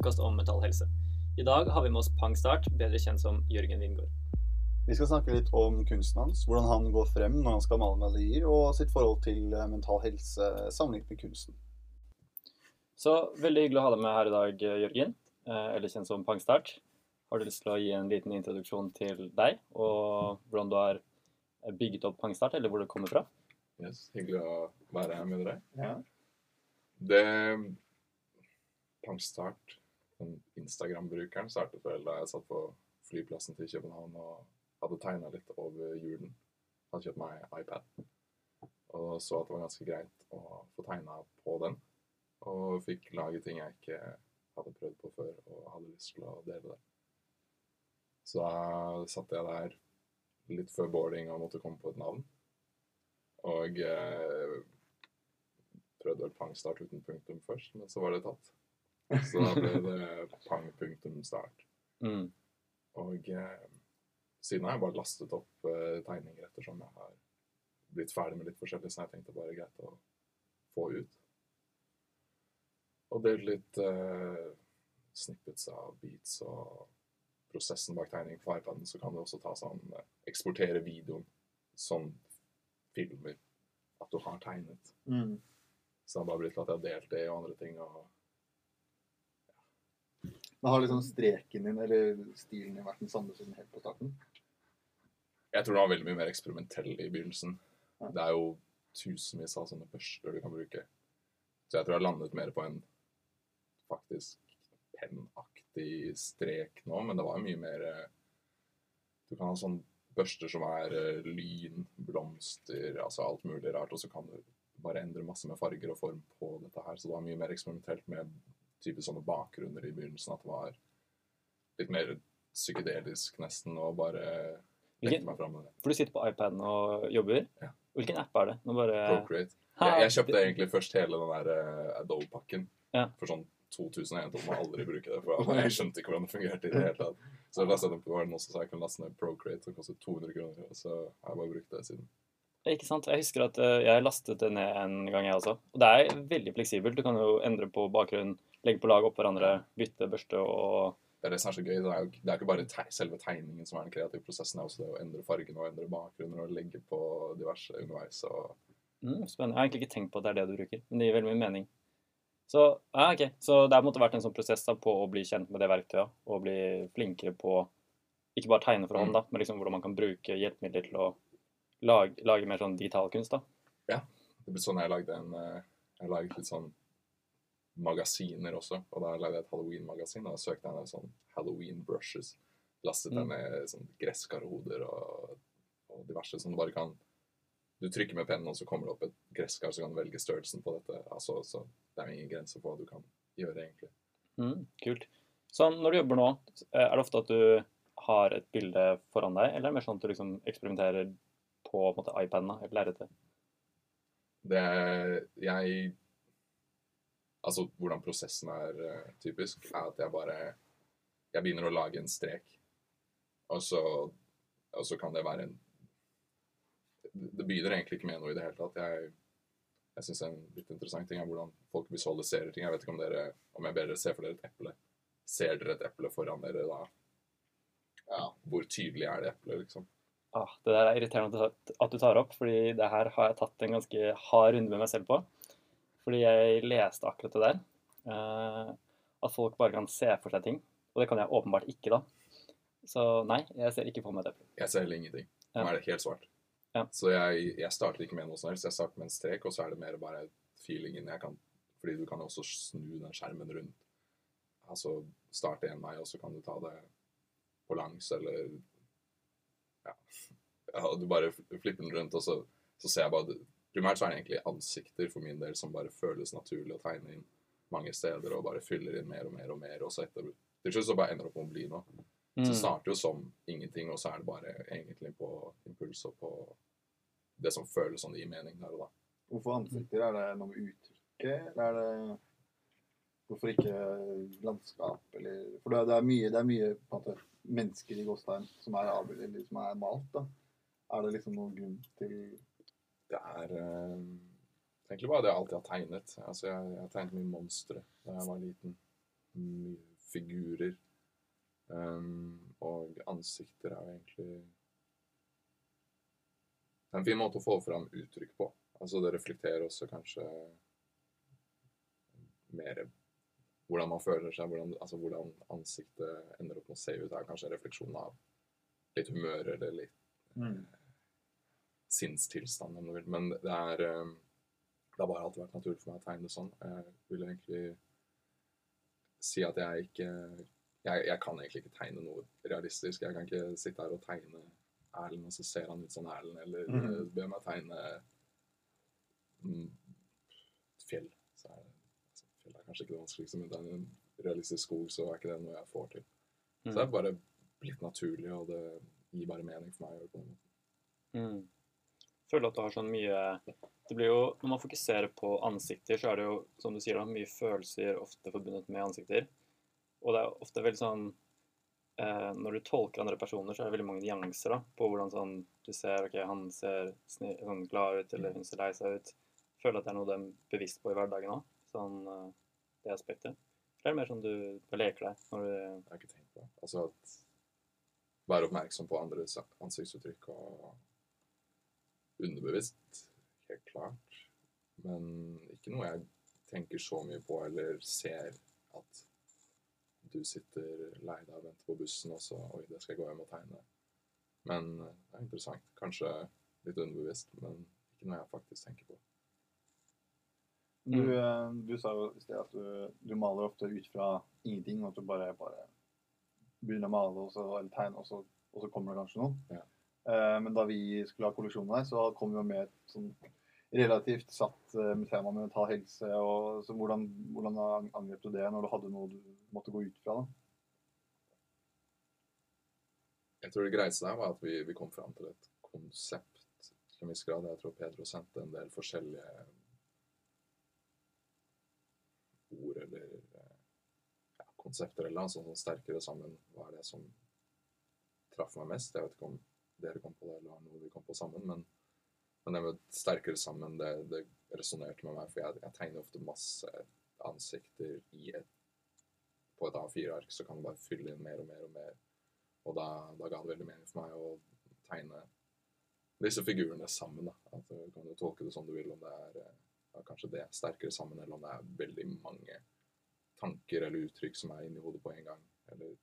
podkast om mental helse. I dag har vi med oss Pang Start, bedre kjent som Jørgen Wingård. Vi skal snakke litt om kunsten hans, hvordan han går frem når han skal male malerier, og sitt forhold til eh, mental helse sammenlignet med kunsten. Så veldig hyggelig å ha deg med her i dag, Jørgen, eh, eller kjent som Pang Start. Har du lyst til å gi en liten introduksjon til deg, og hvordan du har bygget opp Pang Start, eller hvor det kommer fra? Yes, hyggelig å være her med dere. Ja. Det Pangstart, den Instagram-brukeren, startet vel da jeg satt på flyplassen til København og hadde tegna litt over julen. Hadde kjøpt meg iPad og så at det var ganske greit å få tegna på den. Og fikk lage ting jeg ikke hadde prøvd på før og hadde lyst til å dele det. Så da satt jeg der litt før boarding og måtte komme på et navn. Og eh, prøvde vel pangstart uten punktum først, men så var det tatt. Så da ble det pang punktum start. Mm. Og eh, siden har jeg bare lastet opp eh, tegninger ettersom jeg har blitt ferdig med litt forskjellig, så jeg tenkte bare greit å få ut. Og delt litt eh, snippets av beats og prosessen bak tegning på iPaden, så kan du også ta sånn eksportere videoen som filmer at du har tegnet. Mm. Så det har bare blitt til at jeg har delt det og andre ting. og Men har liksom streken din, eller stilen din, vært den samme som helt på starten? Jeg tror den var veldig mye mer eksperimentell i begynnelsen. Ja. Det er jo tusenvis av sånne børster du kan bruke. Så jeg tror jeg landet mer på en faktisk pennaktig strek nå, men det var jo mye mer eh, Du kan ha sånn børster som er eh, lyn, blomster, altså alt mulig rart, og så kan du bare endre masse med farger og form på dette her. Så det var mye mer eksperimentelt med type sånne bakgrunner i begynnelsen, at det var litt mer psykedelisk nesten, og bare lekte meg fram med det. for du sitter på iPaden og jobber. Ja. Hvilken app er det? Nå bare... Procreate. Jeg, jeg kjøpte egentlig først hele den der eh, Adobe-pakken Ja. for sånn 2000 og jeg må aldri bruke det, for jeg skjønte ikke hvordan det fungerte i det hele tatt. Så jeg lastet den på også, noen som sa jeg kunne laste ned Procreate, som kostet 200 kroner, og så har jeg bare brukt det siden. Ikke sant? Jeg husker at eh, jeg lastet det ned en gang, jeg også. Og det er veldig fleksibelt. Du kan jo endre på bakgrunn, legge på lag oppå hverandre, bytte børste og Det er det som er så gøy. Det er jo det er ikke bare te selve tegningen som er den kreative prosessen, det er også det å endre fargen og endre bakgrunner og legge på diverse underveis. og mm, Spennende. Jeg har egentlig ikke tenkt på at det er det du bruker, men det gir veldig mye mening. Så, ja, ok. så det har måte vært en sånn prosess da, på å bli kjent med det verktøyet og bli flinkere på ikke bare tegne for hånd, da, men liksom hvordan man kan bruke hjelpemidler til å lage, lage mer sånn digital kunst. da. Ja. Det ble sånn jeg lagde en eh, Jeg laget litt sånn magasiner også. Og da lagde jeg et halloween-magasin, og da søkte jeg ned sånn halloween brushes. Lastet Mm. jeg ned sånn gresskarhoder og, og diverse som du bare kan Du trykker med pennen, og så kommer det opp et gresskar, så kan du velge størrelsen på dette. Altså, så det er ingen grenser på hva du kan gjøre, egentlig. Mm, kult. Så når du jobber nå, eh, er det ofte at du har et bilde foran deg, eller er det mer sånn at du liksom eksperimenterer på, på en måte, iPaden eller lerretet? Det Jeg Altså, hvordan prosessen er uh, typisk, er at jeg bare Jeg begynner å lage en strek, og så, og så kan det være en Det begynner egentlig ikke med noe i det hele tatt. Jeg, jeg syns en litt interessant ting er hvordan folk visualiserer ting. Jeg vet ikke om dere Om jeg ber dere se for dere et eple. Ser dere et eple foran dere da? Ja, hvor tydelig er det eplet, liksom? Ah, det der er irriterende at du tar- opp, fordi det her har jeg tatt en ganske hard runde med meg selv på. Fordi jeg leste akkurat det der. Uh, at folk bare kan se for seg ting. Og det kan jeg åpenbart ikke, da. Så nei, jeg ser ikke for meg det. Jeg ser heller ingenting. Nå er det helt svart. Ja. Så jeg, jeg starter ikke med noe som helst. Jeg starter med en strek, og så er det mer bare feelingen jeg kan Fordi du kan også snu den skjermen rundt. Altså starte en vei, og så kan du ta det på langs, eller Ja. ja du bare flipper den rundt, og så, så ser jeg bare Primært så er det egentlig ansikter for min del som bare føles naturlig å tegne inn mange steder, og bare fyller inn mer og mer og mer, og så etter Til slutt så bare ender det opp med å bli noe. Så Mm. starter jo som ingenting, og så er det bare egentlig på impuls og på det som føles som det gir mening der og da. Hvorfor ansikter? Er det noe med uttrykket, eller er det Hvorfor ikke landskap, eller For det er, mye, det er mye på en måte, mennesker i Gåstein som er avbildet, eller som er malt, da. Er det liksom noen grunn til Det er eh, egentlig bare det jeg alltid har tegnet. Altså, jeg, jeg har tegnet mye monstre da jeg var liten. Mye figurer. Um, og ansikter er jo egentlig Det er en fin måte å få fram uttrykk på. Altså det reflekterer også kanskje mer hvordan man føler seg, hvordan, altså hvordan ansiktet ender opp med å se ut, Det er kanskje en refleksjon av litt humør eller litt Mm. Sinnstilstand, om du vil. Men det er eh, Det har bare alltid vært naturlig for meg å tegne sånn. Jeg vil egentlig si at jeg ikke jeg, jeg kan egentlig ikke tegne noe realistisk. Jeg kan ikke sitte her og tegne Erlend, og så ser han ut som Erlend, eller Mhm. eh, be meg tegne mm, et fjell. Så er det, altså, fjell er kanskje ikke det vanskeligste, men det er en realistisk skog, så er ikke det noe jeg får til. Så det er bare blitt naturlig, og det gir bare mening for meg å gjøre det på den måten. Mm. Føler at du har sånn mye Det blir jo, Når man fokuserer på ansikter, så er det jo som du sier, da, mye følelser ofte forbundet med ansikter. Og det er ofte veldig sånn eh, Når du tolker andre personer, så er det veldig mange nyanser da, på hvordan sånn du ser ok, han ser sånn glad ut, eller hun ser lei seg ut. Føler at det er noe de er bevisst på i hverdagen òg, sånn, eh, det aspektet. Eller er det mer sånn du, leker deg når du Jeg har ikke tenkt på. Altså at Være oppmerksom på andres ansiktsuttrykk og underbevisst, helt klart. Men ikke noe jeg tenker så mye på eller ser at du sitter lei deg og venter på bussen, og så Oi, det skal jeg gå hjem og tegne. Men eh, det er interessant. Kanskje litt underbevisst, men ikke noe jeg faktisk tenker på. Du, Mm. eh, du sa jo i sted at du, du maler ofte ut fra ingenting, og at du bare, bare begynner å male og så, eller tegne, og så, og så kommer det kanskje noe. Ja. Eh, men da vi skulle ha kolleksjonen her, så kom vi jo med et sånn relativt satt eh, tema med mental helse. Og, så hvordan, hvordan angrep du det når du hadde noe du måtte gå ut fra? da? Jeg tror det greieste der var at vi, vi kom fram til et konsept til en viss grad. Jeg tror Pedro sendte en del forskjellige ord eller ja, konsepter eller noe sånt sterkere sammen. Hva er det som traff meg mest? Jeg vet ikke om dere kom på det, eller noe vi kom på sammen, men, men det med sterkere sammen, det, det resonnerte med meg, for jeg, jeg tegner ofte masse ansikter et på et A4-ark, så kan du bare fylle inn mer og mer og mer. Og da, da ga det veldig mening for meg å tegne disse figurene sammen. da. At Du kan jo tolke det som du vil, om det er eh, ja, kanskje det sterkere sammen, eller om det er veldig mange tanker eller uttrykk som er inni hodet på en gang. Eller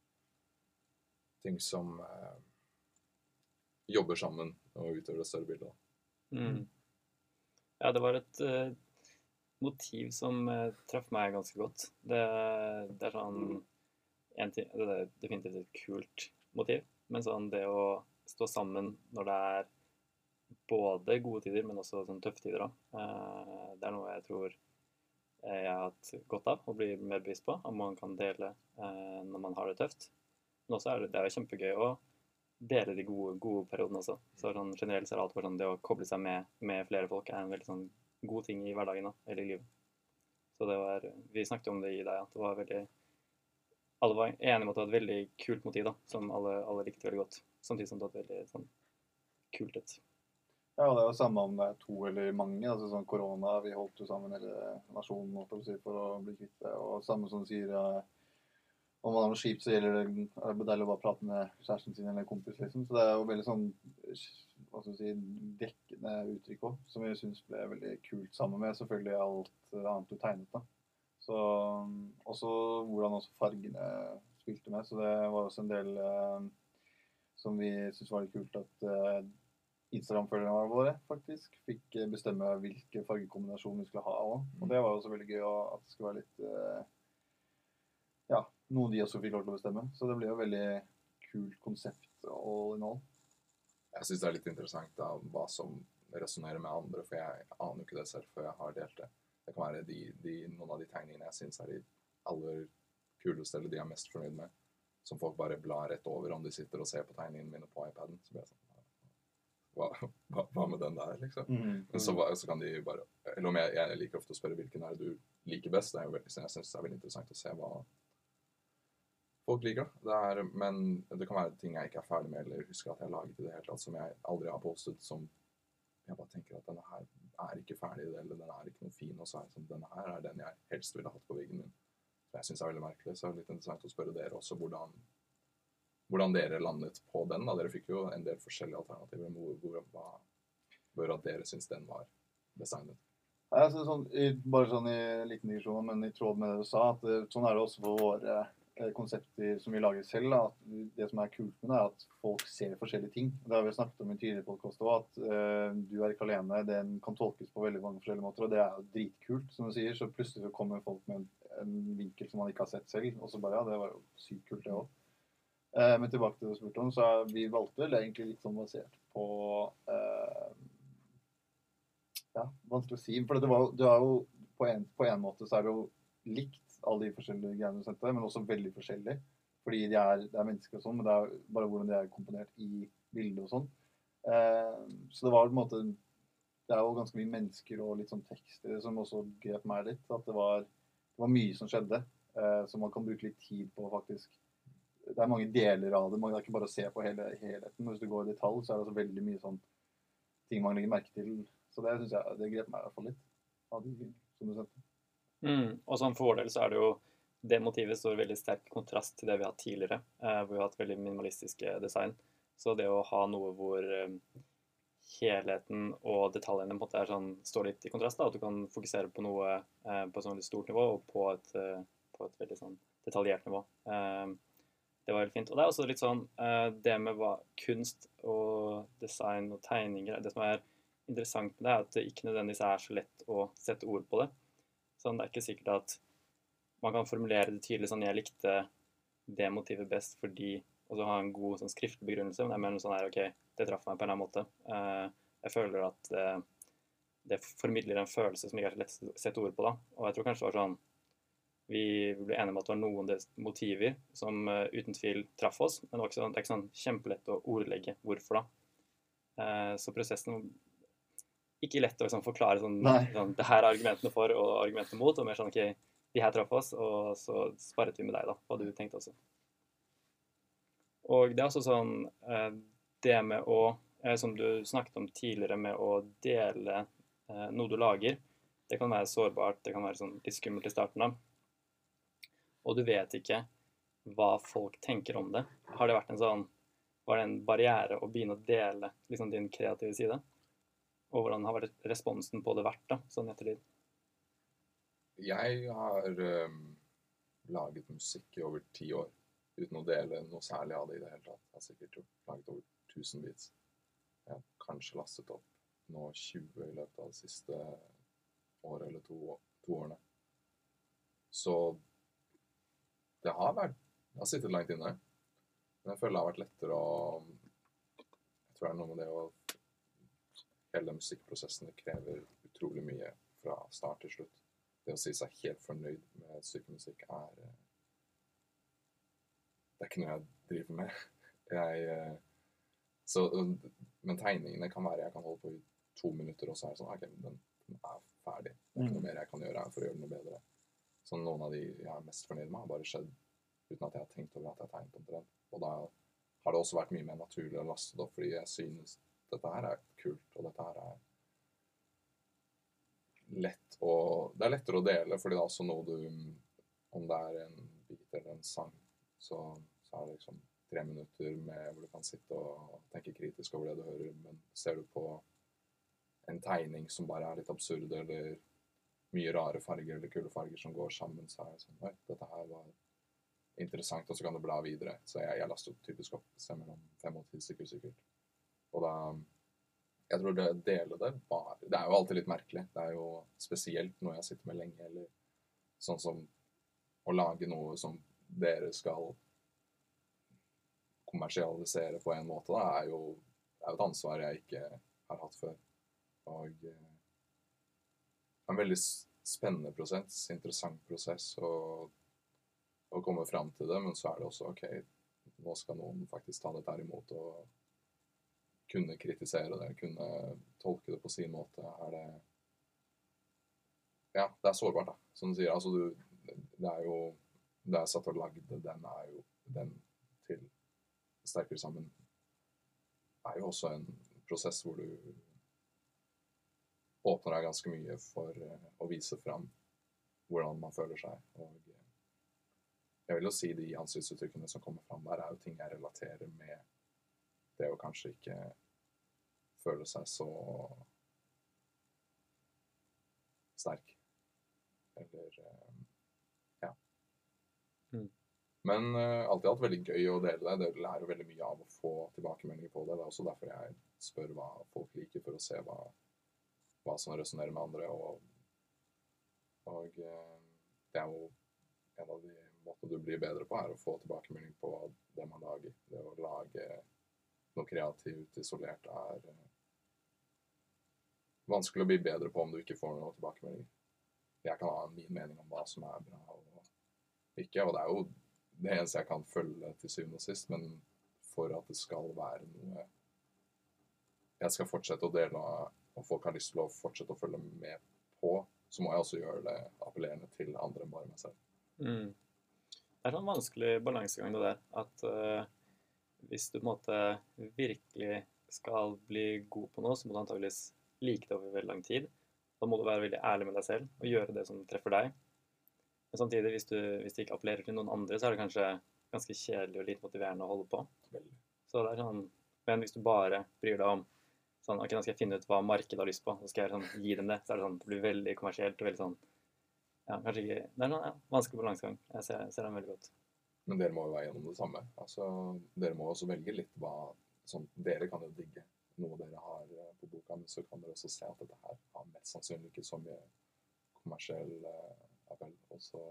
ting som eh, jobber sammen og utøver det større bildet. Mm. Ja, det var et uh, motiv som uh, traff meg ganske godt. Det, det er sånn ting, Det er definitivt et kult motiv, men sånn det å stå sammen når det er både gode tider, men også sånn tøffe tider, da. Uh, det er noe jeg tror jeg har hatt godt av å bli mer bevisst på, om man kan dele når man har det tøft. Men også er det, det er kjempegøy å dele de gode, gode periodene også. Så sånn, generelt så er det alltid sånn det å koble seg med, med flere folk er en veldig sånn god ting i hverdagen da, eller i livet. Så det var, Vi snakket om det i deg, at det var veldig Alle var enige om at det var et veldig kult motiv, da, som alle, alle likte veldig godt. Samtidig som det var veldig sånn kult ut. Ja, og det er jo samme om det er to eller mange. altså sånn Korona, vi holdt jo sammen hele nasjonen for å bli kvitt det. Og samme som sier, om man har noe kjipt, så gjelder det er det deilig å bare prate med kjæresten sin eller kompis, liksom. Så det er jo veldig sånn hva skal vi si, dekkende uttrykk òg, som jeg syns ble veldig kult sammen med selvfølgelig alt annet du tegnet. da. Så også hvordan også fargene spilte med. Så det var også en del eh, som vi syntes var litt kult at eh, Instagram-følgerne våre faktisk fikk bestemme hvilke fargekombinasjoner vi skulle ha òg. Og det var også veldig gøy at det skulle være litt eh, Ja, noe de også fikk lov til å bestemme. Så det ble jo veldig kult konsept all in all. Jeg syns det er litt interessant da, hva som resonnerer med andre, for jeg aner jo ikke det selv før jeg har delt det. Det kan være de, de, noen av de tegningene jeg syns er de aller kuleste, eller de jeg er mest fornøyd med, som folk bare blar rett over om de sitter og ser på tegningene mine på iPaden. Så blir jeg sånn hva, hva, hva med den der, liksom? Men så, så kan de bare Eller om jeg, jeg liker ofte å spørre hvilken er det du liker best. Det er jo veldig, jeg synes det er veldig interessant å se hva folk liker. Det er, men det kan være ting jeg ikke er ferdig med eller husker at jeg har laget i det hele tatt, som jeg aldri har postet, som jeg bare tenker at denne her er ikke ferdig, eller den er ikke noe fin, og så er det sånn, denne her er den jeg helst ville hatt på veggen min. Så jeg syns er veldig merkelig. Så det er litt interessant å spørre dere også hvordan, hvordan dere landet på den. da. Dere fikk jo en del forskjellige alternativer. Hvor, hvor, hva bør at dere syns den var designet? Jeg synes sånn, bare sånn i liten digresjon, men i tråd med det du sa, at eh, sånn er det også for våre konsepter som vi lager selv. Da, at det som er kult med det, er at folk ser forskjellige ting. Det har vi snakket om i tidligere podkast òg, at uh, du er ikke alene. Den kan tolkes på veldig mange forskjellige måter, og det er jo dritkult, som du sier. Så plutselig så kommer folk med en, en vinkel som man ikke har sett selv, og så bare ja, det var jo sykt kult, det òg. Uh, men tilbake til det du spurte om, så er vi valgte vel egentlig litt sånn basert på uh, Ja, vanskelig å si. For det, var, det er jo på en, på en måte så er det jo likt alle de forskjellige greiene du sendte, men også veldig forskjellig. Fordi de er, det er mennesker og sånn, men det er bare hvordan de er komponert i bildet og sånn. Eh, så det var på en måte Det er jo ganske mye mennesker og litt sånn tekster som også grep meg litt. At det var, det var mye som skjedde, eh, som man kan bruke litt tid på faktisk. Det er mange deler av det. Man kan ikke bare se på hele helheten. Hvis du går i detalj, så er det også veldig mye sånn ting man legger merke til. Så det synes jeg, det grep meg i hvert fall litt. Av de som du sendte. Mm. Og sånn for vår del så er det jo det motivet står veldig sterk kontrast til det vi har hatt tidligere, eh, hvor vi har hatt veldig minimalistiske design. Så det å ha noe hvor eh, helheten og detaljene på en måte sånn, står litt i kontrast, da, at du kan fokusere på noe eh, på et sånn veldig stort nivå og på et, på et veldig sånn detaljert nivå. Det var veldig fint. Og det er også litt sånn det med hva kunst og design og tegninger Det som er interessant med det, er at det ikke nødvendigvis er så lett å sette ord på det. Sånn, det er ikke sikkert at man kan formulere det tydelig sånn Jeg likte det motivet best fordi Og så ha en god sånn skriftlig begrunnelse. Men er mer noe sånn her OK, det traff meg på en eller annen måte. Uh, jeg føler at uh, det formidler en følelse som ikke er så lett å sette ord på, da. Og jeg tror kanskje det var sånn Vi ble enige om at det var noen motiver som uh, uten tvil traff oss. Men det, sånn, det er ikke sånn kjempelett å ordlegge hvorfor, da. Så prosessen ikke lett å liksom, forklare sånn, sånn Det her er argumentene for og argumentene mot. Og mer sånn OK, de her traff oss, og så sparret vi med deg, da. Hva du tenkte også. Og det er også sånn eh, Det med å eh, Som du snakket om tidligere, med å dele eh, noe du lager. Det kan være sårbart, det kan være sånn litt skummelt i starten av. Og du vet ikke hva folk tenker om det. Har det vært en sånn Var det en barriere å begynne å dele liksom, din kreative side? Og hvordan har responsen på det vært, da, sånn ettertid? Jeg har um, laget musikk i over ti år uten å dele noe særlig av det i det hele tatt. Jeg har sikkert laget over 1000 beats. Jeg har kanskje lastet opp nå 20 i løpet av det siste året eller to, to årene. Så det har vært Det har sittet langt inne. Men jeg føler det har vært lettere å Jeg tror det er noe med det å Hele musikkprosessen det krever utrolig mye fra start til slutt det å si seg helt fornøyd med et stykke musikk er eh, Det er ikke noe jeg driver med. Jeg eh, så, Men tegningene kan være Jeg kan holde på i to minutter, og så er det sånn OK, den, den er ferdig. Det er ikke noe mer jeg kan gjøre her for å gjøre den noe bedre. Så noen av de jeg er mest fornøyd med, har bare skjedd uten at jeg har tenkt over at jeg har tegnet omtrent. Og da har det også vært mye mer naturlig å laste det opp, fordi jeg synes dette her er kult, og dette her er lett å Det er lettere å dele, fordi det er også noe du Om det er en bit eller en sang, så, så er det liksom tre minutter med hvor du kan sitte og tenke kritisk over det du hører, men ser du på en tegning som bare er litt absurd, eller mye rare farger eller kule farger som går sammen, så er det sånn Oi, dette her var interessant, og så kan du bla videre. Så jeg, jeg laster typisk opp mellom fem og ti sekunder sikkert. Og da Jeg tror det å dele det bare Det er jo alltid litt merkelig. Det er jo spesielt noe jeg sitter med lenge, eller sånn som å lage noe som dere skal kommersialisere på en måte, da, er jo, er jo et ansvar jeg ikke har hatt før. Og eh, en veldig spennende prosess, interessant prosess å komme fram til det, men så er det også OK, nå skal noen faktisk ta dette her imot og kunne kritisere det, kunne tolke det på sin måte. Er det Ja, det er sårbart, da. Som du sier, altså du Det er jo Det er satt og lagde, den er jo Den til Sterkere sammen er jo også en prosess hvor du åpner deg ganske mye for eh, å vise fram hvordan man føler seg. Og eh, Jeg vil jo si de ansiktsuttrykkene som kommer fram der, er jo ting jeg relaterer med det å kanskje ikke føle seg så sterk. Eller eh, ja. Mm. Men alt i alt veldig gøy å dele det. Det lærer veldig mye av å få tilbakemeldinger på det. Det er også derfor jeg spør hva folk liker, for å se hva, hva som resonnerer med andre. Og, og eh, det er jo en av de måtene du blir bedre på, er å få tilbakemelding på det man lager. Det å lage noe kreativt, isolert, er eh, vanskelig å bli bedre på om du ikke får noe tilbakemelding. Jeg kan ha min mening om hva som er bra og ikke, og det er jo det eneste jeg kan følge til syvende og sist, men for at det skal være noe jeg skal fortsette å dele, og folk har lyst til å fortsette å følge med på, så må jeg også gjøre det appellerende til andre enn bare meg selv. Mm. Det er sånn vanskelig balansegang det der. At eh, hvis du på en måte virkelig skal bli god på noe, så må du antageligvis like det over veldig lang tid. Da må du være veldig ærlig med deg selv og gjøre det som treffer deg. Men samtidig, hvis du, hvis det ikke appellerer til noen andre, så er det kanskje ganske kjedelig og lite motiverende å holde på. Så det er sånn, Men hvis du bare bryr deg om sånn, ok, nå skal jeg finne ut hva markedet har lyst på, så skal jeg sånn, gi dem det, så er det sånn, det blir veldig kommersielt og veldig sånn ja, kanskje ikke, Det er en ja, vanskelig balansegang. Jeg ser, ser den veldig godt. Men dere må jo være gjennom det samme. Altså, dere må også velge litt hva sånn, Dere kan jo digge noe dere har eh, på boka, men så kan dere også se at dette her har mest sannsynlig ikke så mye kommersiell eh, appell. Og så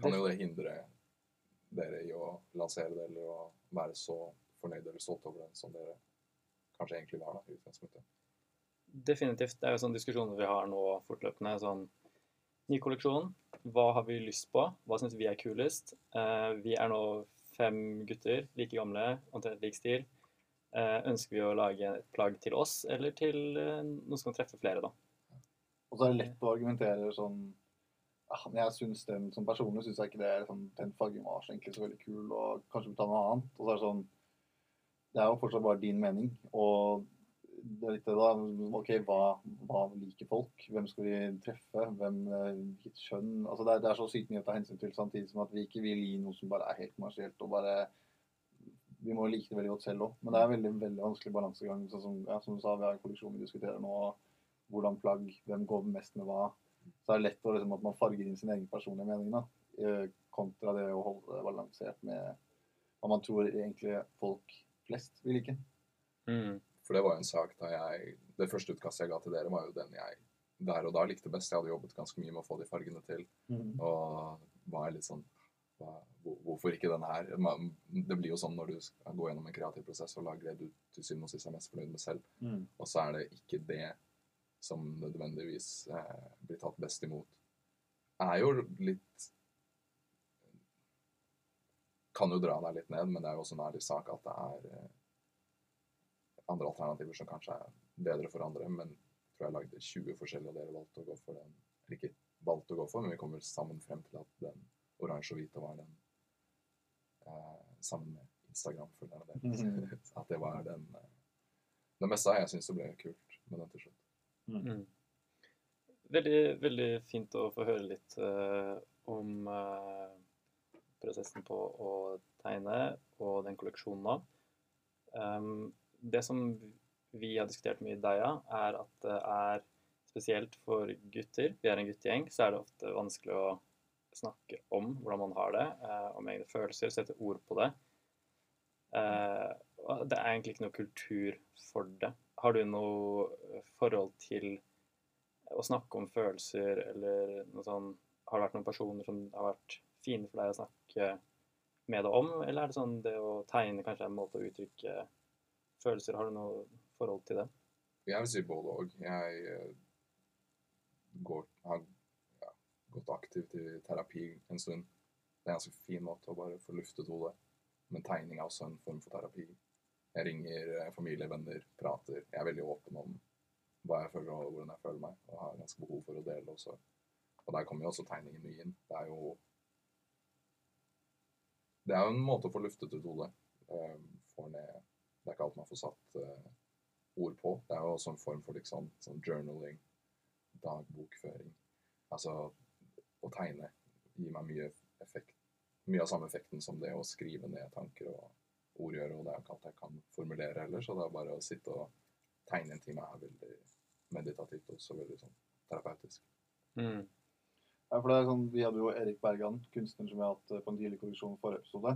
kan jo det hindre dere i å lansere det eller å være så fornøyd eller stolt over det som dere kanskje egentlig var da, i utgangspunktet. Definitivt. Det er jo sånne diskusjoner vi har nå fortløpende. sånn Ny kolleksjon. Hva har vi lyst på? Hva syns vi er kulest? Eh, vi er nå fem gutter, like gamle, omtrent lik stil. Eh, ønsker vi å lage et plagg til oss, eller til noen noe som kan treffe flere, da? Og så er det lett å argumentere sånn men jeg synes den, Som personlig syns jeg ikke det er sånn, den fargen var så egentlig så veldig kul, og kanskje vi tar noe annet. Og så er det sånn Det er jo fortsatt bare din mening. Og det er litt det da OK, hva, hva liker folk? Hvem skal vi treffe? Hvem eh, Hvilket kjønn? Altså det er, det er så sykt mye å ta hensyn til, samtidig som at vi ikke vil gi noe som bare er helt kommersielt og bare vi må like det veldig godt selv òg. Men det er en veldig, veldig vanskelig balansegang. Sånn som, ja, som du sa, vi har en kolleksjon vi diskuterer nå. Hvordan plagg, hvem går mest med hva. Så er det lett å, liksom, at man farger inn sin egen personlige mening, da. eh, Kontra det å holde det balansert med hva man tror egentlig folk flest vil like. Mm. For det var jo en sak da jeg Det første utkastet jeg ga til dere, var jo den jeg der og da likte best. Jeg hadde jobbet ganske mye med å få de fargene til. Og var litt sånn Hvorfor ikke denne her? Det blir jo sånn når du skal gå gjennom en kreativ prosess og lager det du til syvende og sist er mest fornøyd med selv. Mm. Og så er det ikke det som nødvendigvis eh, blir tatt best imot. Er jo litt Kan jo dra deg litt ned, men det er jo også en ærlig sak at det er eh, andre alternativer som kanskje er bedre for andre. Men jeg tror jeg lagde 20 forskjellige, og dere valgte å gå for den. Eller ikke valgte å gå for, men vi kommer sammen frem til at den oransje og hvite var den eh, sammen med Instagram-følgerne deres. Mhm. At det var den eh, Det meste av jeg syns det ble kult med den til slutt. Mm. Veldig, veldig fint å få høre litt eh, om eh, prosessen på å tegne og den kolleksjonen da. Um, det som vi har diskutert mye i Deia, er at det er spesielt for gutter, vi er en guttegjeng, så er det ofte vanskelig å snakke om hvordan man har det, eh, om egne følelser, sette ord på det. Eh, det er egentlig ikke noe kultur for det. Har du noe forhold til å snakke om følelser, eller noe sånn Har det vært noen personer som har vært fine for deg å snakke med deg om, eller er det sånn det å tegne kanskje er en måte å uttrykke følelser? Har du noe forhold til det? Jeg vil si både og. Jeg eh, går, har ja, gått aktivt i terapi en stund. Det er en ganske fin måte å bare få luftet hodet. Men tegning er også en form for terapi. Jeg ringer eh, familie, venner, prater. Jeg er veldig åpen om hva jeg føler og hvordan jeg føler meg, og har ganske behov for å dele også. Og der kommer jo også tegningen mye inn. Det er jo Det er jo en måte å få luftet ut hodet. eh, Får ned Det er ikke alt man får satt uh, ord på. Det er jo også en form for liksom, sånn journaling, dagbokføring. Altså å tegne gir meg mye effekt, mye av samme effekten som det å skrive ned tanker og ordgjøre, og det er jo ikke alt jeg kan formulere heller, så det er bare å sitte og tegne en time er veldig meditativt og også veldig sånn terapeutisk. Mm. Ja, for det er sånn, Vi hadde jo Erik Bergan, kunstner som vi har hatt eh, på en tidlig korreksjon forrige episode.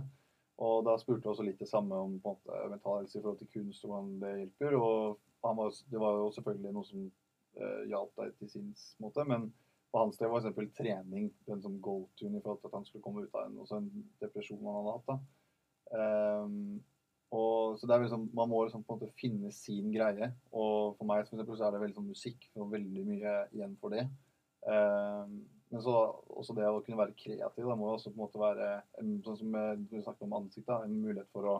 Og da spurte vi også litt det samme om på en måte, mental i forhold til kunst og hvordan det hjelper. Og var, det var jo selvfølgelig noe som uh, hjalp deg til sinns måte, men på hans del var f.eks. trening den som go-tune i forhold til at han skulle komme ut av en, en depresjon han hadde hatt. da. Um, og så det er liksom, Man må liksom på en måte finne sin greie. Og for meg for eksempel, så er det veldig sånn musikk. og veldig mye igjen for det. Ehm, men så også det å kunne være kreativ. Det må også på en måte være en, sånn som eh, du snakket om ansiktet, en mulighet for å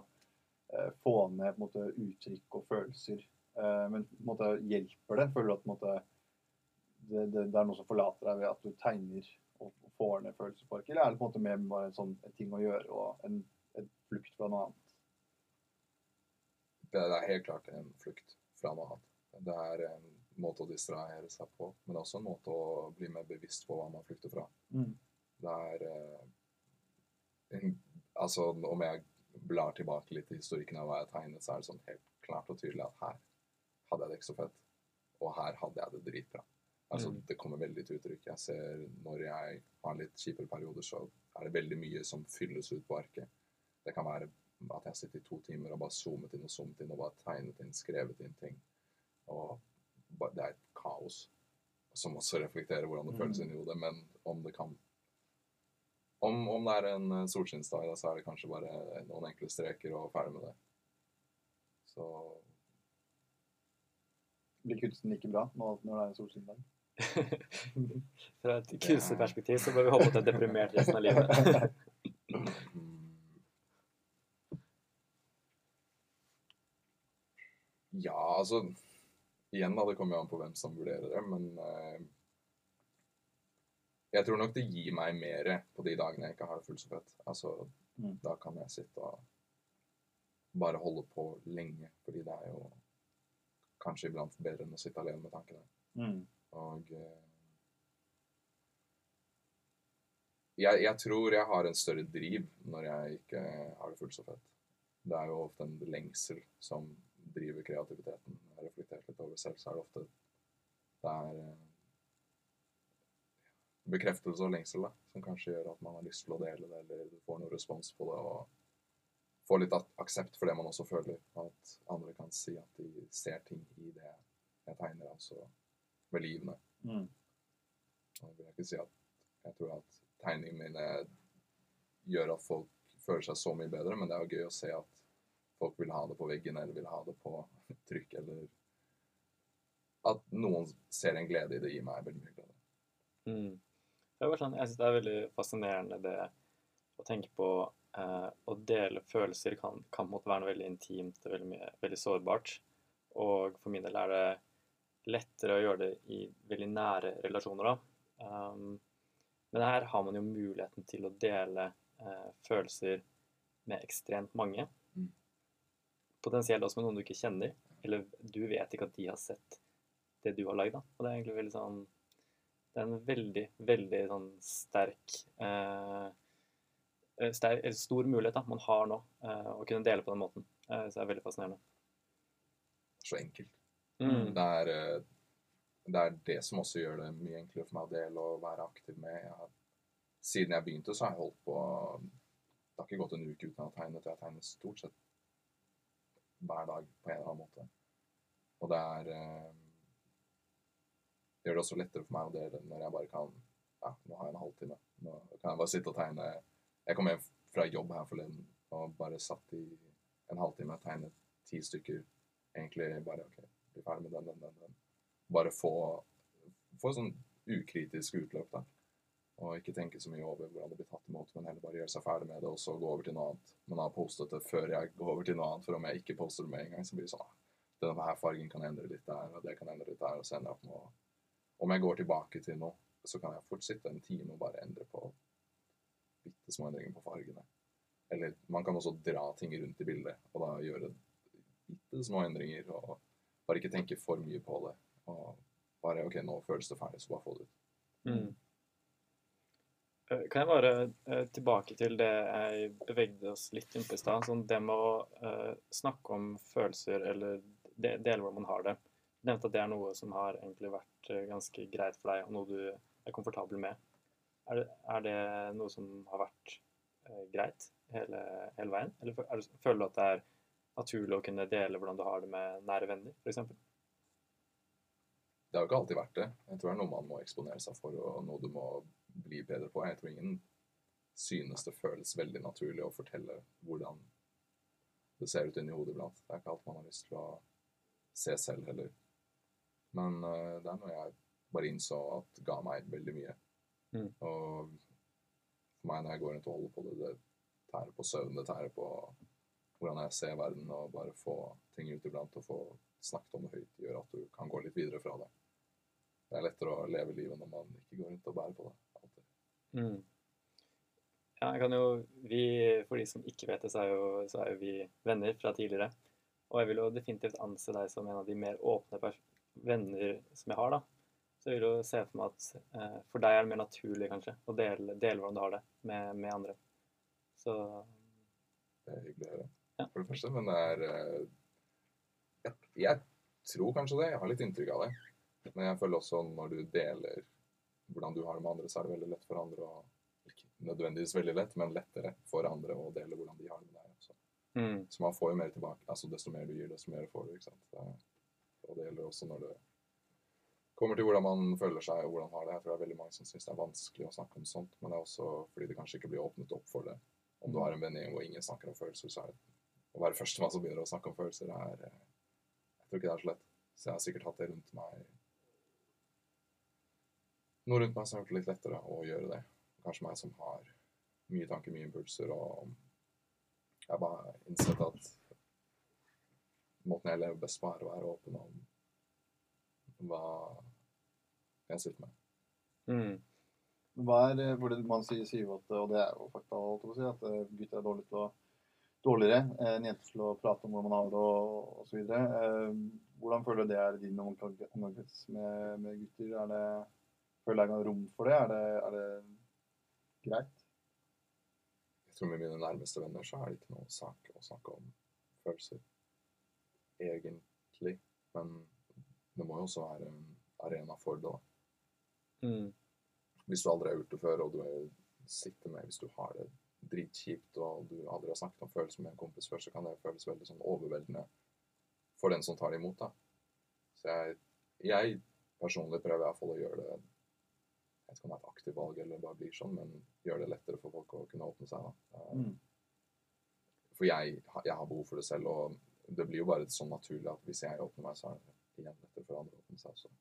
eh, få ned på en måte uttrykk og følelser. Eh, men på en måte hjelper det? Føler du at på en måte, det, det, det er noe som forlater deg ved at du tegner og får ned følelsespark? Eller er det på en måte mer bare en sånn en ting å gjøre og en, en flukt fra noe annet? Det er helt klart en flukt fra noe annet. Det er en måte å distrahere seg på, men det er også en måte å bli mer bevisst på hva man flykter fra. Mm. Det er eh, en, Altså, om jeg blar tilbake litt i historikken av hva jeg tegnet, så er det sånn helt klart og tydelig at her hadde jeg det ikke så fett, og her hadde jeg det dritbra. Altså, Mm. Det kommer veldig til uttrykk. Jeg ser Når jeg har litt kjipere perioder, så er det veldig mye som fylles ut på arket. Det kan være at jeg sitter i to timer og bare zoomet inn og zoomet inn og bare tegnet inn, skrevet inn ting. Og det er et kaos som også reflekterer hvordan det føles Mm. inni hodet. Men om det kan om, om det er en eh, solskinnsdag, så er det kanskje bare noen enkle streker og ferdig med det. Så Blir kunsten like bra når, når det er en solskinnsdag? Fra et kunstnerperspektiv så bør vi håpe at det er deprimert resten av livet. Ja, altså Igjen, da, det kommer jo an på hvem som vurderer det, men uh, Jeg tror nok det gir meg mer på de dagene jeg ikke har det fullt så fett. Altså, Mm. Da kan jeg sitte og bare holde på lenge, fordi det er jo kanskje iblant bedre enn å sitte alene med tankene. Mm. Og uh, jeg, jeg tror jeg har en større driv når jeg ikke har det fullt så fett. Det er jo ofte en lengsel som driver kreativiteten. Har reflektert litt over selv, så er det ofte det er eh, bekreftelse og lengsel da, som kanskje gjør at man har lyst til å dele det, eller du får noe respons på det, og får litt aksept for det man også føler. At andre kan si at de ser ting i det jeg tegner, altså ved livene. Mm. Nå vil jeg ikke si at jeg tror at tegningene mine gjør at folk føler seg så mye bedre, men det er jo gøy å se at folk vil ha det på veggen, eller vil ha det på trykk, eller At noen ser en glede i det, gir meg veldig mye glede. Mm. Det sånn, jeg synes det er veldig fascinerende det å tenke på eh, å dele følelser kan, kan på en måte være noe veldig intimt og veldig, mye, veldig sårbart. Og for min del er det lettere å gjøre det i veldig nære relasjoner. da. Um, men her har man jo muligheten til å dele eh, følelser med ekstremt mange. Potensielt også med noen du ikke kjenner. Eller du vet ikke at de har sett det du har lagd. Og det er egentlig veldig sånn det er en veldig, veldig sånn sterk eh, sterk, eller Stor mulighet da, man har nå, eh, å kunne dele på den måten. Eh, så det er veldig fascinerende. Så enkelt. Mm. Det, er, eh, det er det som også gjør det mye enklere for meg å dele og være aktiv med. Jeg har, siden jeg begynte, så har jeg holdt på Det har ikke gått en uke uten å ha tegnet. Jeg har tegnet stort sett hver dag på en eller annen måte. Og det er eh, det gjør det også lettere for meg å dele når jeg bare kan Ja, nå har jeg en halvtime. Nå kan jeg bare sitte og tegne. Jeg kom hjem fra jobb her forleden og bare satt i en halvtime og tegnet ti stykker. Egentlig bare OK, bli ferdig med den, den, den. den. Bare få, få sånn ukritisk utløp, da. Og ikke tenke så mye over hvordan det blir tatt imot, men heller bare gjøre seg ferdig med det, og så gå over til noe annet. Men har postet det før jeg går over til noe annet, for om jeg ikke poster det med en gang, så blir det sånn ah, Denne her fargen kan endre litt der, og det kan endre litt der, og så ender jeg opp med å Om jeg går tilbake til noe, så kan jeg fort sitte en time og bare endre på bitte små endringer på fargene. Eller man kan også dra ting rundt i bildet, og da gjøre bitte små endringer, og bare ikke tenke for mye på det. Og bare OK, nå føles det ferdig, så bare få det ut. Mm. Eh, Kan jeg bare eh, tilbake til det jeg bevegde oss litt inn på i stad? Sånn det med å eh, snakke om følelser eller de, dele hvordan man har det. Du nevnte at det er noe som har egentlig vært ganske greit for deg, og noe du er komfortabel med. Er det, er det noe som har vært greit hele, hele veien? Eller er det, føler du at det er naturlig å kunne dele hvordan du har det med nære venner, f.eks.? Det har jo ikke alltid vært det. Jeg tror det er noe man må eksponere seg for, og noe du må bli bedre på. Jeg tror ingen synes det føles veldig naturlig å fortelle hvordan det ser ut inni hodet iblant. Det er ikke alt man har lyst til å se selv heller. Men uh, det er noe jeg bare innså at ga meg veldig mye. Mm. Og for meg når jeg går rundt og holder på det, det tærer på søvn, det tærer på hvordan jeg ser verden, og bare få ting ut iblant og få snakket om det høyt, gjør at du kan gå litt videre fra det. Det er lettere å leve livet når man ikke går rundt og bærer på det. Mm. Ja, jeg kan jo Vi, for de som ikke vet det, så er, jo, så er jo vi venner fra tidligere. Og jeg vil jo definitivt anse deg som en av de mer åpne venner som jeg har, da. Så jeg vil jo se for meg at eh, for deg er det mer naturlig, kanskje, å dele, dele hvordan du har det med, med andre. Så Det er hyggelig å høre. Ja. For det første, men det er eh, jeg, jeg tror kanskje det. Jeg har litt inntrykk av det. Men jeg føler også når du deler hvordan du har det med andre, så er det veldig lett for andre å Ikke nødvendigvis veldig lett, men lettere for andre å dele hvordan de har det med deg. også. mm, Så man får jo mer tilbake. altså Desto mer du gir, desto mer får du. ikke sant? Det- Og det gjelder også når det kommer til hvordan man føler seg og hvordan man har det. Jeg tror det er veldig mange som syns det er vanskelig å snakke om sånt, men det er også fordi det kanskje ikke blir åpnet opp for det. Om du har en vennegjeng hvor ingen snakker om følelser, så er det å være førstemann som begynner å snakke om følelser, er eh, Jeg tror ikke det er så lett. Så jeg har sikkert hatt det rundt meg Noe rundt meg som har gjort det litt lettere å gjøre det. Kanskje meg som har mye tanker, mye impulser, og jeg har bare innsett at måten jeg lever best på, er å være åpen om hva jeg sitter med. mm, Hva er, hvor det, Man sier, sier at, og det er jo fakta, holdt å si, at eh, gutter er dårlig til å, dårligere enn jenter til å prate om hvordan man har det og osv. Eh, hvordan føler du det er i din omgang- omgangskrets med, med gutter? Er det, føler jeg er rom for det? Er det, er det greit? Jeg tror med mine nærmeste venner så er det ikke noe sak å snakke om følelser. Egentlig. Men det må jo også være en arena for det. da. mm, Hvis du aldri har gjort det før, og du er- sitter med Hvis du har det dritkjipt, og du aldri har snakket om følelser med en kompis før, så kan det føles veldig sånn overveldende for den som tar det imot. da. Så jeg, jeg personlig prøver i hvert fall å gjøre det Jeg vet ikke om det er et aktivt valg eller bare blir sånn, men gjør det lettere for folk å kunne åpne seg. da. Eh, Mm. For jeg, jeg har behov for det selv, og det blir jo bare sånn naturlig at hvis jeg åpner meg, så er det igjen lettere for andre å åpne seg. også.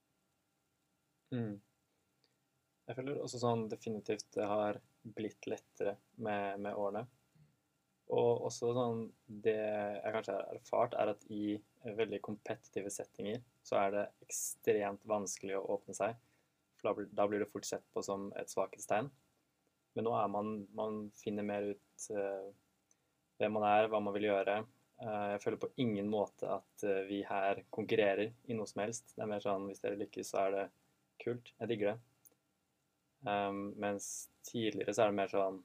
mm. Jeg føler også sånn definitivt det har blitt lettere med, med årene. Og også sånn Det jeg kanskje har erfart, er at i veldig kompetitive settinger så er det ekstremt vanskelig å åpne seg. For da blir, det fort sett på som et svakhetstegn. Men nå er man Man finner mer ut uh, hvem man er, hva man vil gjøre. Uh, jeg føler på ingen måte at uh, vi her konkurrerer i noe som helst. Det er mer sånn hvis dere lykkes, så er det kult. Jeg digger det. Um, mens tidligere så er det mer sånn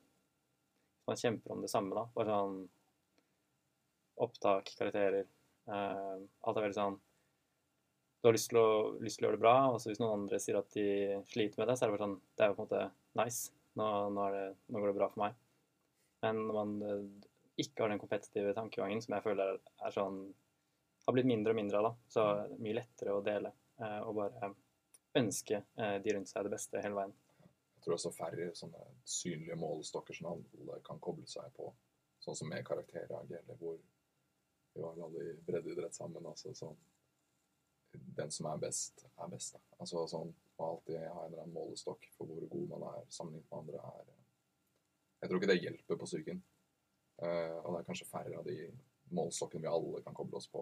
Man kjemper om det samme, da. Bare sånn Opptak, karakterer. alt er veldig sånn Du har lyst til, å, lyst til å gjøre det bra, og hvis noen andre sier at de sliter med det, så er det bare sånn Det er jo på en måte nice. Nå, nå, det, nå går det bra for meg. Men når man eh, ikke har den kompetitive tankegangen, som jeg føler er sånn har blitt mindre og mindre av, da, så er det mye lettere å dele eh, og bare ønske eh, de rundt seg det beste hele veien. Jeg tror også færre sånne synlige målestokker som alle kan koble seg på. Sånn som med karakterjag, eller hvor vi var alle i breddeidrett sammen. altså sånn Den som er best, er best. Da. Altså sånn Man alltid ha en eller annen målestokk for hvor god man er sammenlignet med andre, er Jeg tror ikke det hjelper på psyken. Uh, og det er kanskje færre av de målestokkene vi alle kan koble oss på,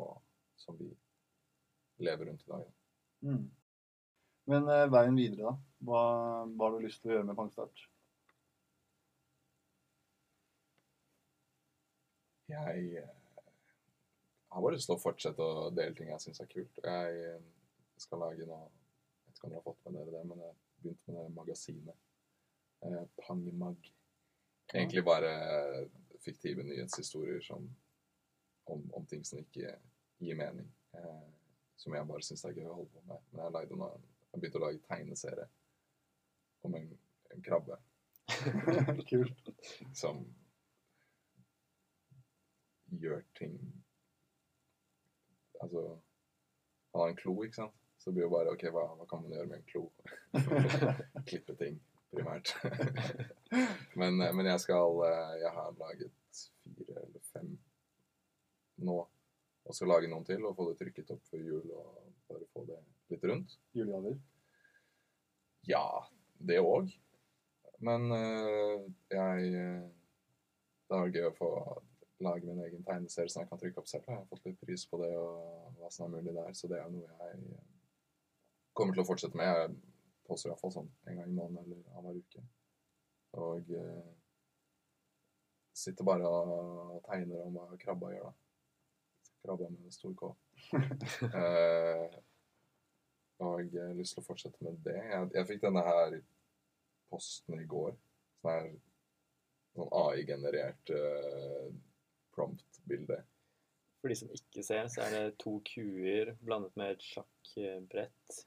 som vi lever rundt i dag. Da. Mm. Men uh, veien videre, da? Hva, hva har du lyst til å gjøre med Pangstart? Jeg eh, har bare lyst til å fortsette å dele ting jeg syns er kult. Jeg eh, skal lage noe Jeg vet ikke om dere har fått med dere det, men jeg begynte med det magasinet. Eh, Pangmag. Egentlig bare fiktive nyhetshistorier som, om, om ting som ikke gir mening. Eh, som jeg bare syns er gøy å holde på med. Men jeg, nå, jeg begynte å lage tegneserie om en, en krabbe Kult. som gjør ting Altså Han har en klo, ikke sant? Så det blir jo bare OK, hva, hva kan man gjøre med en klo? Klippe ting, primært. men, eh, men jeg skal eh, Jeg har laget fire eller fem nå. Og skal lage noen til og få det trykket opp før jul og bare få det litt rundt. Julegaver. Ja, det òg. Men øh, jeg Det har vært gøy å få lage min egen tegneserie som jeg kan trykke opp selv. Jeg har fått litt pris på det og hva som er mulig der, så det er noe jeg øh, kommer til å fortsette med. Jeg poster iallfall sånn en gang i måneden eller annenhver uke. Og eh, sitter bare og tegner om hva krabba gjør, da. Krabba med stor K. Eh, og jeg har lyst til å fortsette med det. Jeg, jeg fikk denne her posten i går. Sånn her sånn AI-generert eh, prompt-bilde. For de som ikke ser, så er det to kuer blandet med et sjakkbrett.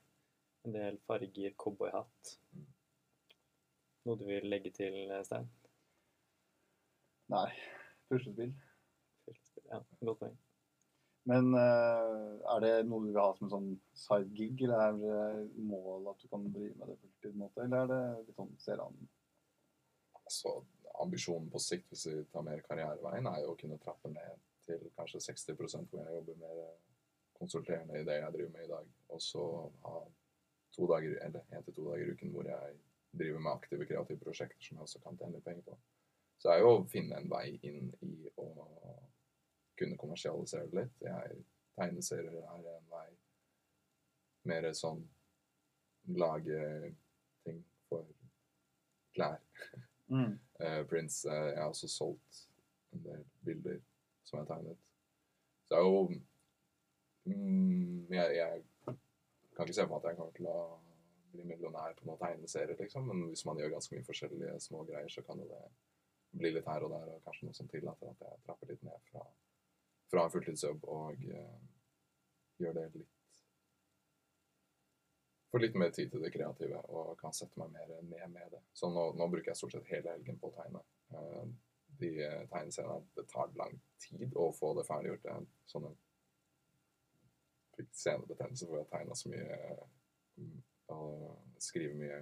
En del farger, cowboyhatt. Noe du vil legge til, Stein? Nei. Puslespill. Ja, godt poeng. Men eh, er det noe du vil ha som en sånn side gig, eller er det mål at du kan drive med det på en måte, eller er det litt sånn ser an? Så ambisjonen på sikt, hvis vi tar mer karriereveien, er jo å kunne trappe ned til kanskje 60% hvor jeg jobber mer konsulterende i det jeg driver med i dag. Og så ha to dager, eller én til to dager i uken hvor jeg driver med aktive kreative prosjekter som jeg også kan tjene penger på. Så det er jo å finne en vei inn i å kunne kommersialisere det litt. Jeg tegneserier er en vei. Mer sånn lage ting for klær. Mm. Eh, Prince eh, Jeg har også solgt en del bilder som jeg tegnet. Så det er jo mm, jeg, jeg kan ikke se meg at jeg kommer til å bli millionær på noen tegneserier, liksom. Men hvis man gjør ganske mye forskjellige små greier, så kan jo det bli litt her og der, og kanskje noe som tillater at jeg trapper litt ned fra, fra en fulltidsjobb og eh, gjør det litt Får litt mer tid til det kreative og kan sette meg mer ned med det. Så nå, nå bruker jeg stort sett hele helgen på å tegne. Eh, de tegneseriene Det tar lang tid å få det ferdiggjort. Jeg sånn en fikk senebetennelse hvor jeg tegne så mye mm, og skrive mye.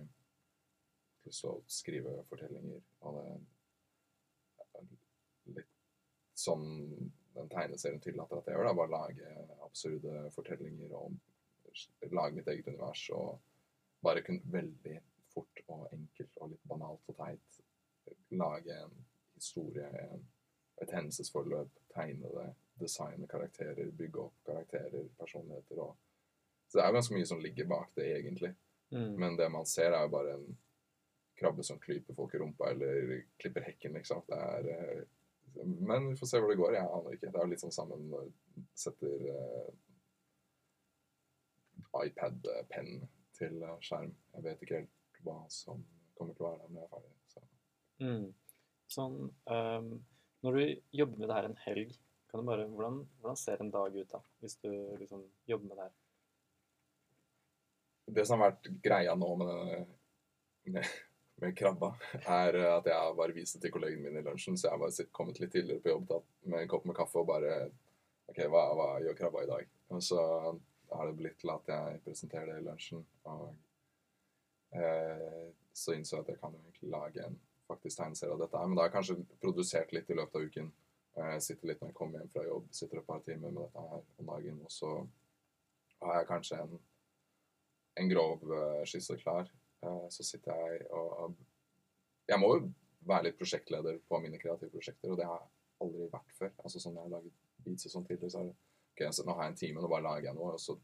Pluss å skrive fortellinger. Og det er litt sånn den tegneserien tillater at jeg gjør. da, Bare lage absurde fortellinger og lage mitt eget univers. Og bare kunne veldig fort og enkelt og litt banalt og teit lage en historie, en, et hendelsesforløp, tegne det, designe karakterer, bygge opp karakterer, personligheter og Så det er jo ganske mye som ligger bak det, egentlig. Mm. Men det man ser, er jo bare en krabbe som klyper folk i rumpa eller klipper hekken, liksom. Det er eh, Men vi får se hvor det går. Jeg aner ikke. Det er jo litt sånn sammen når setter eh, iPad-penn til eh, skjerm. Jeg vet ikke helt hva som kommer til å være der når jeg er ferdig. Så. Mm. Sånn, um, når du jobber med det her en helg, kan du bare, hvordan, hvordan ser en dag ut da, hvis du liksom jobber med det her? Det som har vært greia nå med, med, med krabba, er at jeg bare vist det til kollegene mine i lunsjen, så jeg har bare kommet litt tidligere på jobb da, med en kopp med kaffe og bare OK, hva, hva gjør krabba i dag? Og så har det blitt til at jeg presenterer det i lunsjen. Og eh, så innså jeg at jeg kan jo egentlig lage en faktisk tegneserie av dette her. Men da har jeg kanskje produsert litt i løpet av uken. Eh, sitter litt når jeg kommer hjem fra jobb, sitter et par timer med dette her om dagen. Og så har jeg kanskje en, en grov eh, skisse klar. Eh, så sitter jeg og Jeg må jo være litt prosjektleder på mine kreative prosjekter, og det har jeg aldri vært før. Altså sånn jeg har laget beats og sånn tidligere, så er det ok, så nå har jeg en time, nå bare lager jeg noe, og så,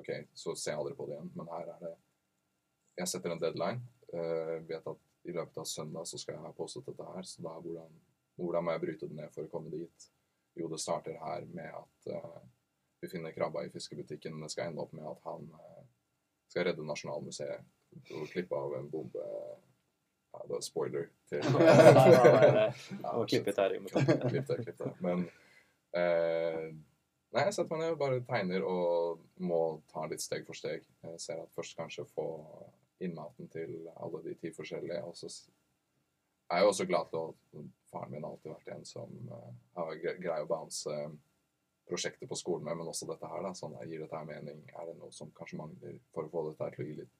ok, så ser jeg aldri på det igjen. Men her er det Jeg setter en deadline. Uh, vet at i løpet av søndag så skal jeg ha postet dette her, så da hvordan, hvordan må jeg bryte det ned for å komme dit? Jo, det starter her med at uh, vi finner krabba i fiskebutikken. Det skal ende opp med at han uh, skal redde Nasjonalmuseet og klippe av en bombe Ja, det var spoiler til. Ja, her. Klipp det, klipp det. Men eh, Nei, jeg setter meg ned og bare tegner og må ta litt steg for steg. Jeg ser at først kanskje få innmaten til alle de ti forskjellige. Og så er jeg jo også glad til at faren min har alltid vært en som eh, har gre- greier å bounce prosjekter på skolen med, men også dette her. da, sånn, Gir dette her mening? Er det noe som kanskje mangler for å få dette her til å gi litt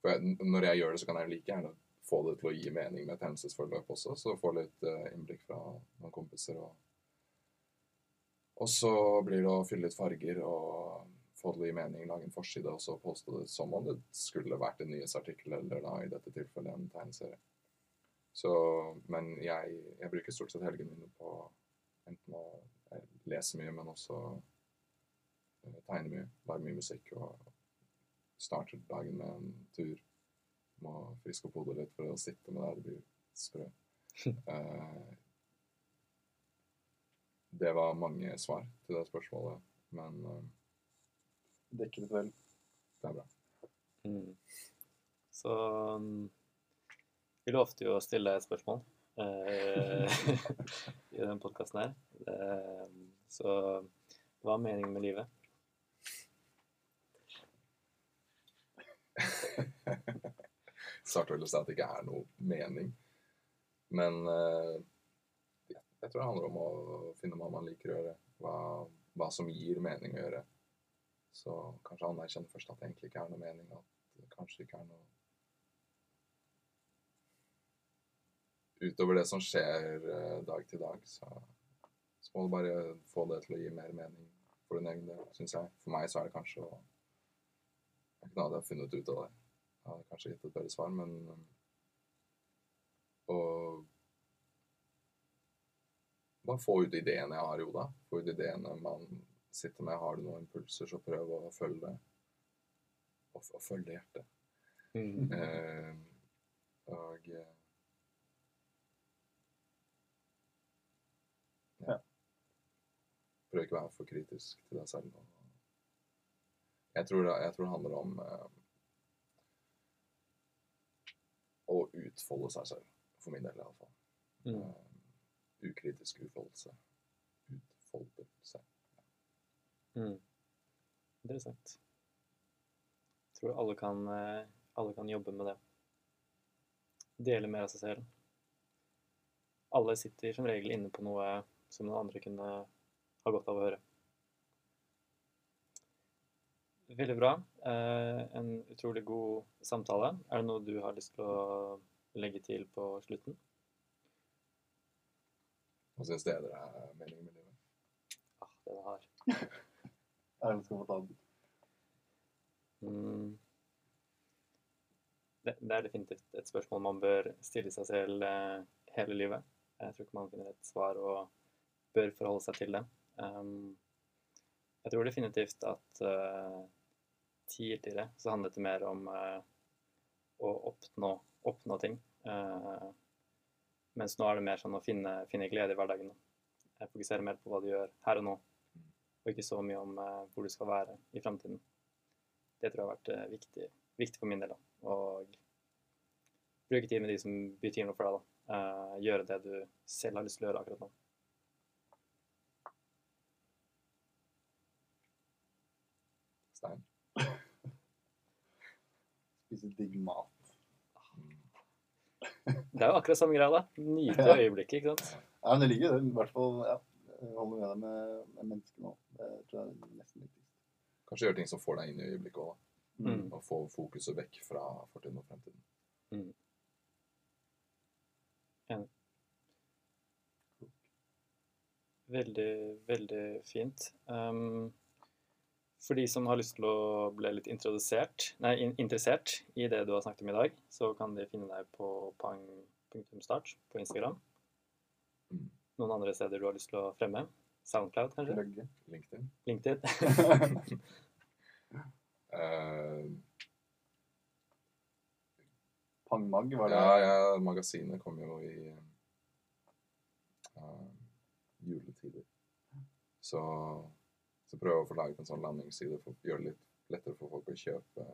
For jeg, Når jeg gjør det, så kan jeg like gjerne få det til å gi mening med et hendelsesforløp også, så få litt eh, innblikk fra noen kompiser. og og så blir det å fylle ut farger og få det i mening, lage en forside og så påstå det som om det skulle vært en nyhetsartikkel eller da i dette tilfellet en tegneserie. Så, men jeg, jeg bruker stort sett helgene mine på enten å lese mye, men også eh, tegne mye, lage mye musikk og starter dagen med en tur. Må friske opp hodet litt for å sitte med det det blir sprø. Eh, det var mange svar til det spørsmålet, men eh, Dekker det vel. det er bra. Mm. Så mm, vi lovte jo å stille et spørsmål eh, i den podkasten her. Eh, så hva er meningen med livet? Svarte vel å si at det ikke er noe mening. Men eh, jeg tror det handler om å finne hva man liker å gjøre. Hva, hva som gir mening å gjøre. Så kanskje anerkjenne først at det egentlig ikke er noe mening. At det kanskje ikke er noe Utover det som skjer eh, dag til dag, så, så må du bare få det til å gi mer mening for din egen del, syns jeg. For meg så er det kanskje å Jeg kunne aldri funnet ut av det. Jeg hadde kanskje gitt et bedre svar, men Og bare få ut ideene jeg har i hodet. Få ut ideene man sitter med. Har du noen impulser, så prøv å følge det. Og, og følge hjertet. Mm. Eh, og eh, ja. Ja. Prøv ikke å være for kritisk til deg selv. Jeg tror det, jeg tror det handler om eh, å utfolde seg selv. For min del, iallfall. Mm. Uh, ukritisk utfoldelse. Utfoldelse. Mm. Interessant. Jeg tror alle kan, eh, alle kan jobbe med det. Dele mer av seg selv. Alle sitter som regel inne på noe som noen andre kunne ha godt av å høre. Veldig bra. Eh, en utrolig god samtale. Er det noe du har lyst til å legge til på slutten? Hva syns dere er meningen med livet? Ah, den har. Er det skal få ta den? Mm. Det, det er definitivt et spørsmål man bør stille seg selv eh, hele livet. Jeg tror ikke man finner et svar og bør forholde seg til det. Um, jeg tror definitivt at eh, tidligere så handlet det mer om eh, å oppnå, oppnå ting. Eh, mens nå er det mer sånn å finne, finne glede i hverdagen. Jeg fokuserer mer på hva du gjør her og nå, og ikke så mye om eh, hvor du skal være i framtiden. Det tror jeg har vært eh, viktig, viktig for min del. da. Og bruke tid med de som betyr noe for deg. da. Eh, gjøre det du selv har lyst til å gjøre akkurat nå. Stein? Spise digg mat. Det er jo akkurat samme greia, da. Nyte Ja. øyeblikket, ikke sant. Ja, men det ligger jo det. I hvert fall ja, holde med deg med, med mennesker nå. Det tror jeg er nesten viktigst. Kanskje gjøre ting som får deg inn i øyeblikket òg. Mm. Og få fokuset vekk fra fortiden og fremtiden. Veldig, veldig fint. Um, for de som har lyst til å bli litt introdusert, nei, in interessert i det du har snakket om i dag, så kan de finne deg på pang.start på Instagram. Mm. Noen andre steder du har lyst til å fremme? Soundcloud, kanskje? Gløgge. LinkedIn. LinkedIn? Pang Pangmag, var det? ja, ja, magasinet kom jo i uh, juletider. Så, så prøve å få laget en sånn landingsside for å gjøre det litt lettere for folk å kjøpe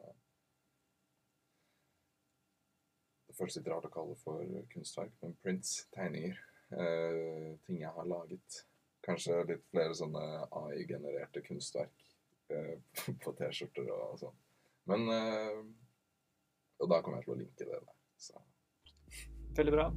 det føles litt rart å kalle det for kunstverk, men prints, tegninger. Eh, ting jeg har laget. Kanskje litt flere sånne AI-genererte kunstverk eh, på T-skjorter og sånn. Men eh, Og da kommer jeg til å linke det. Så Veldig bra.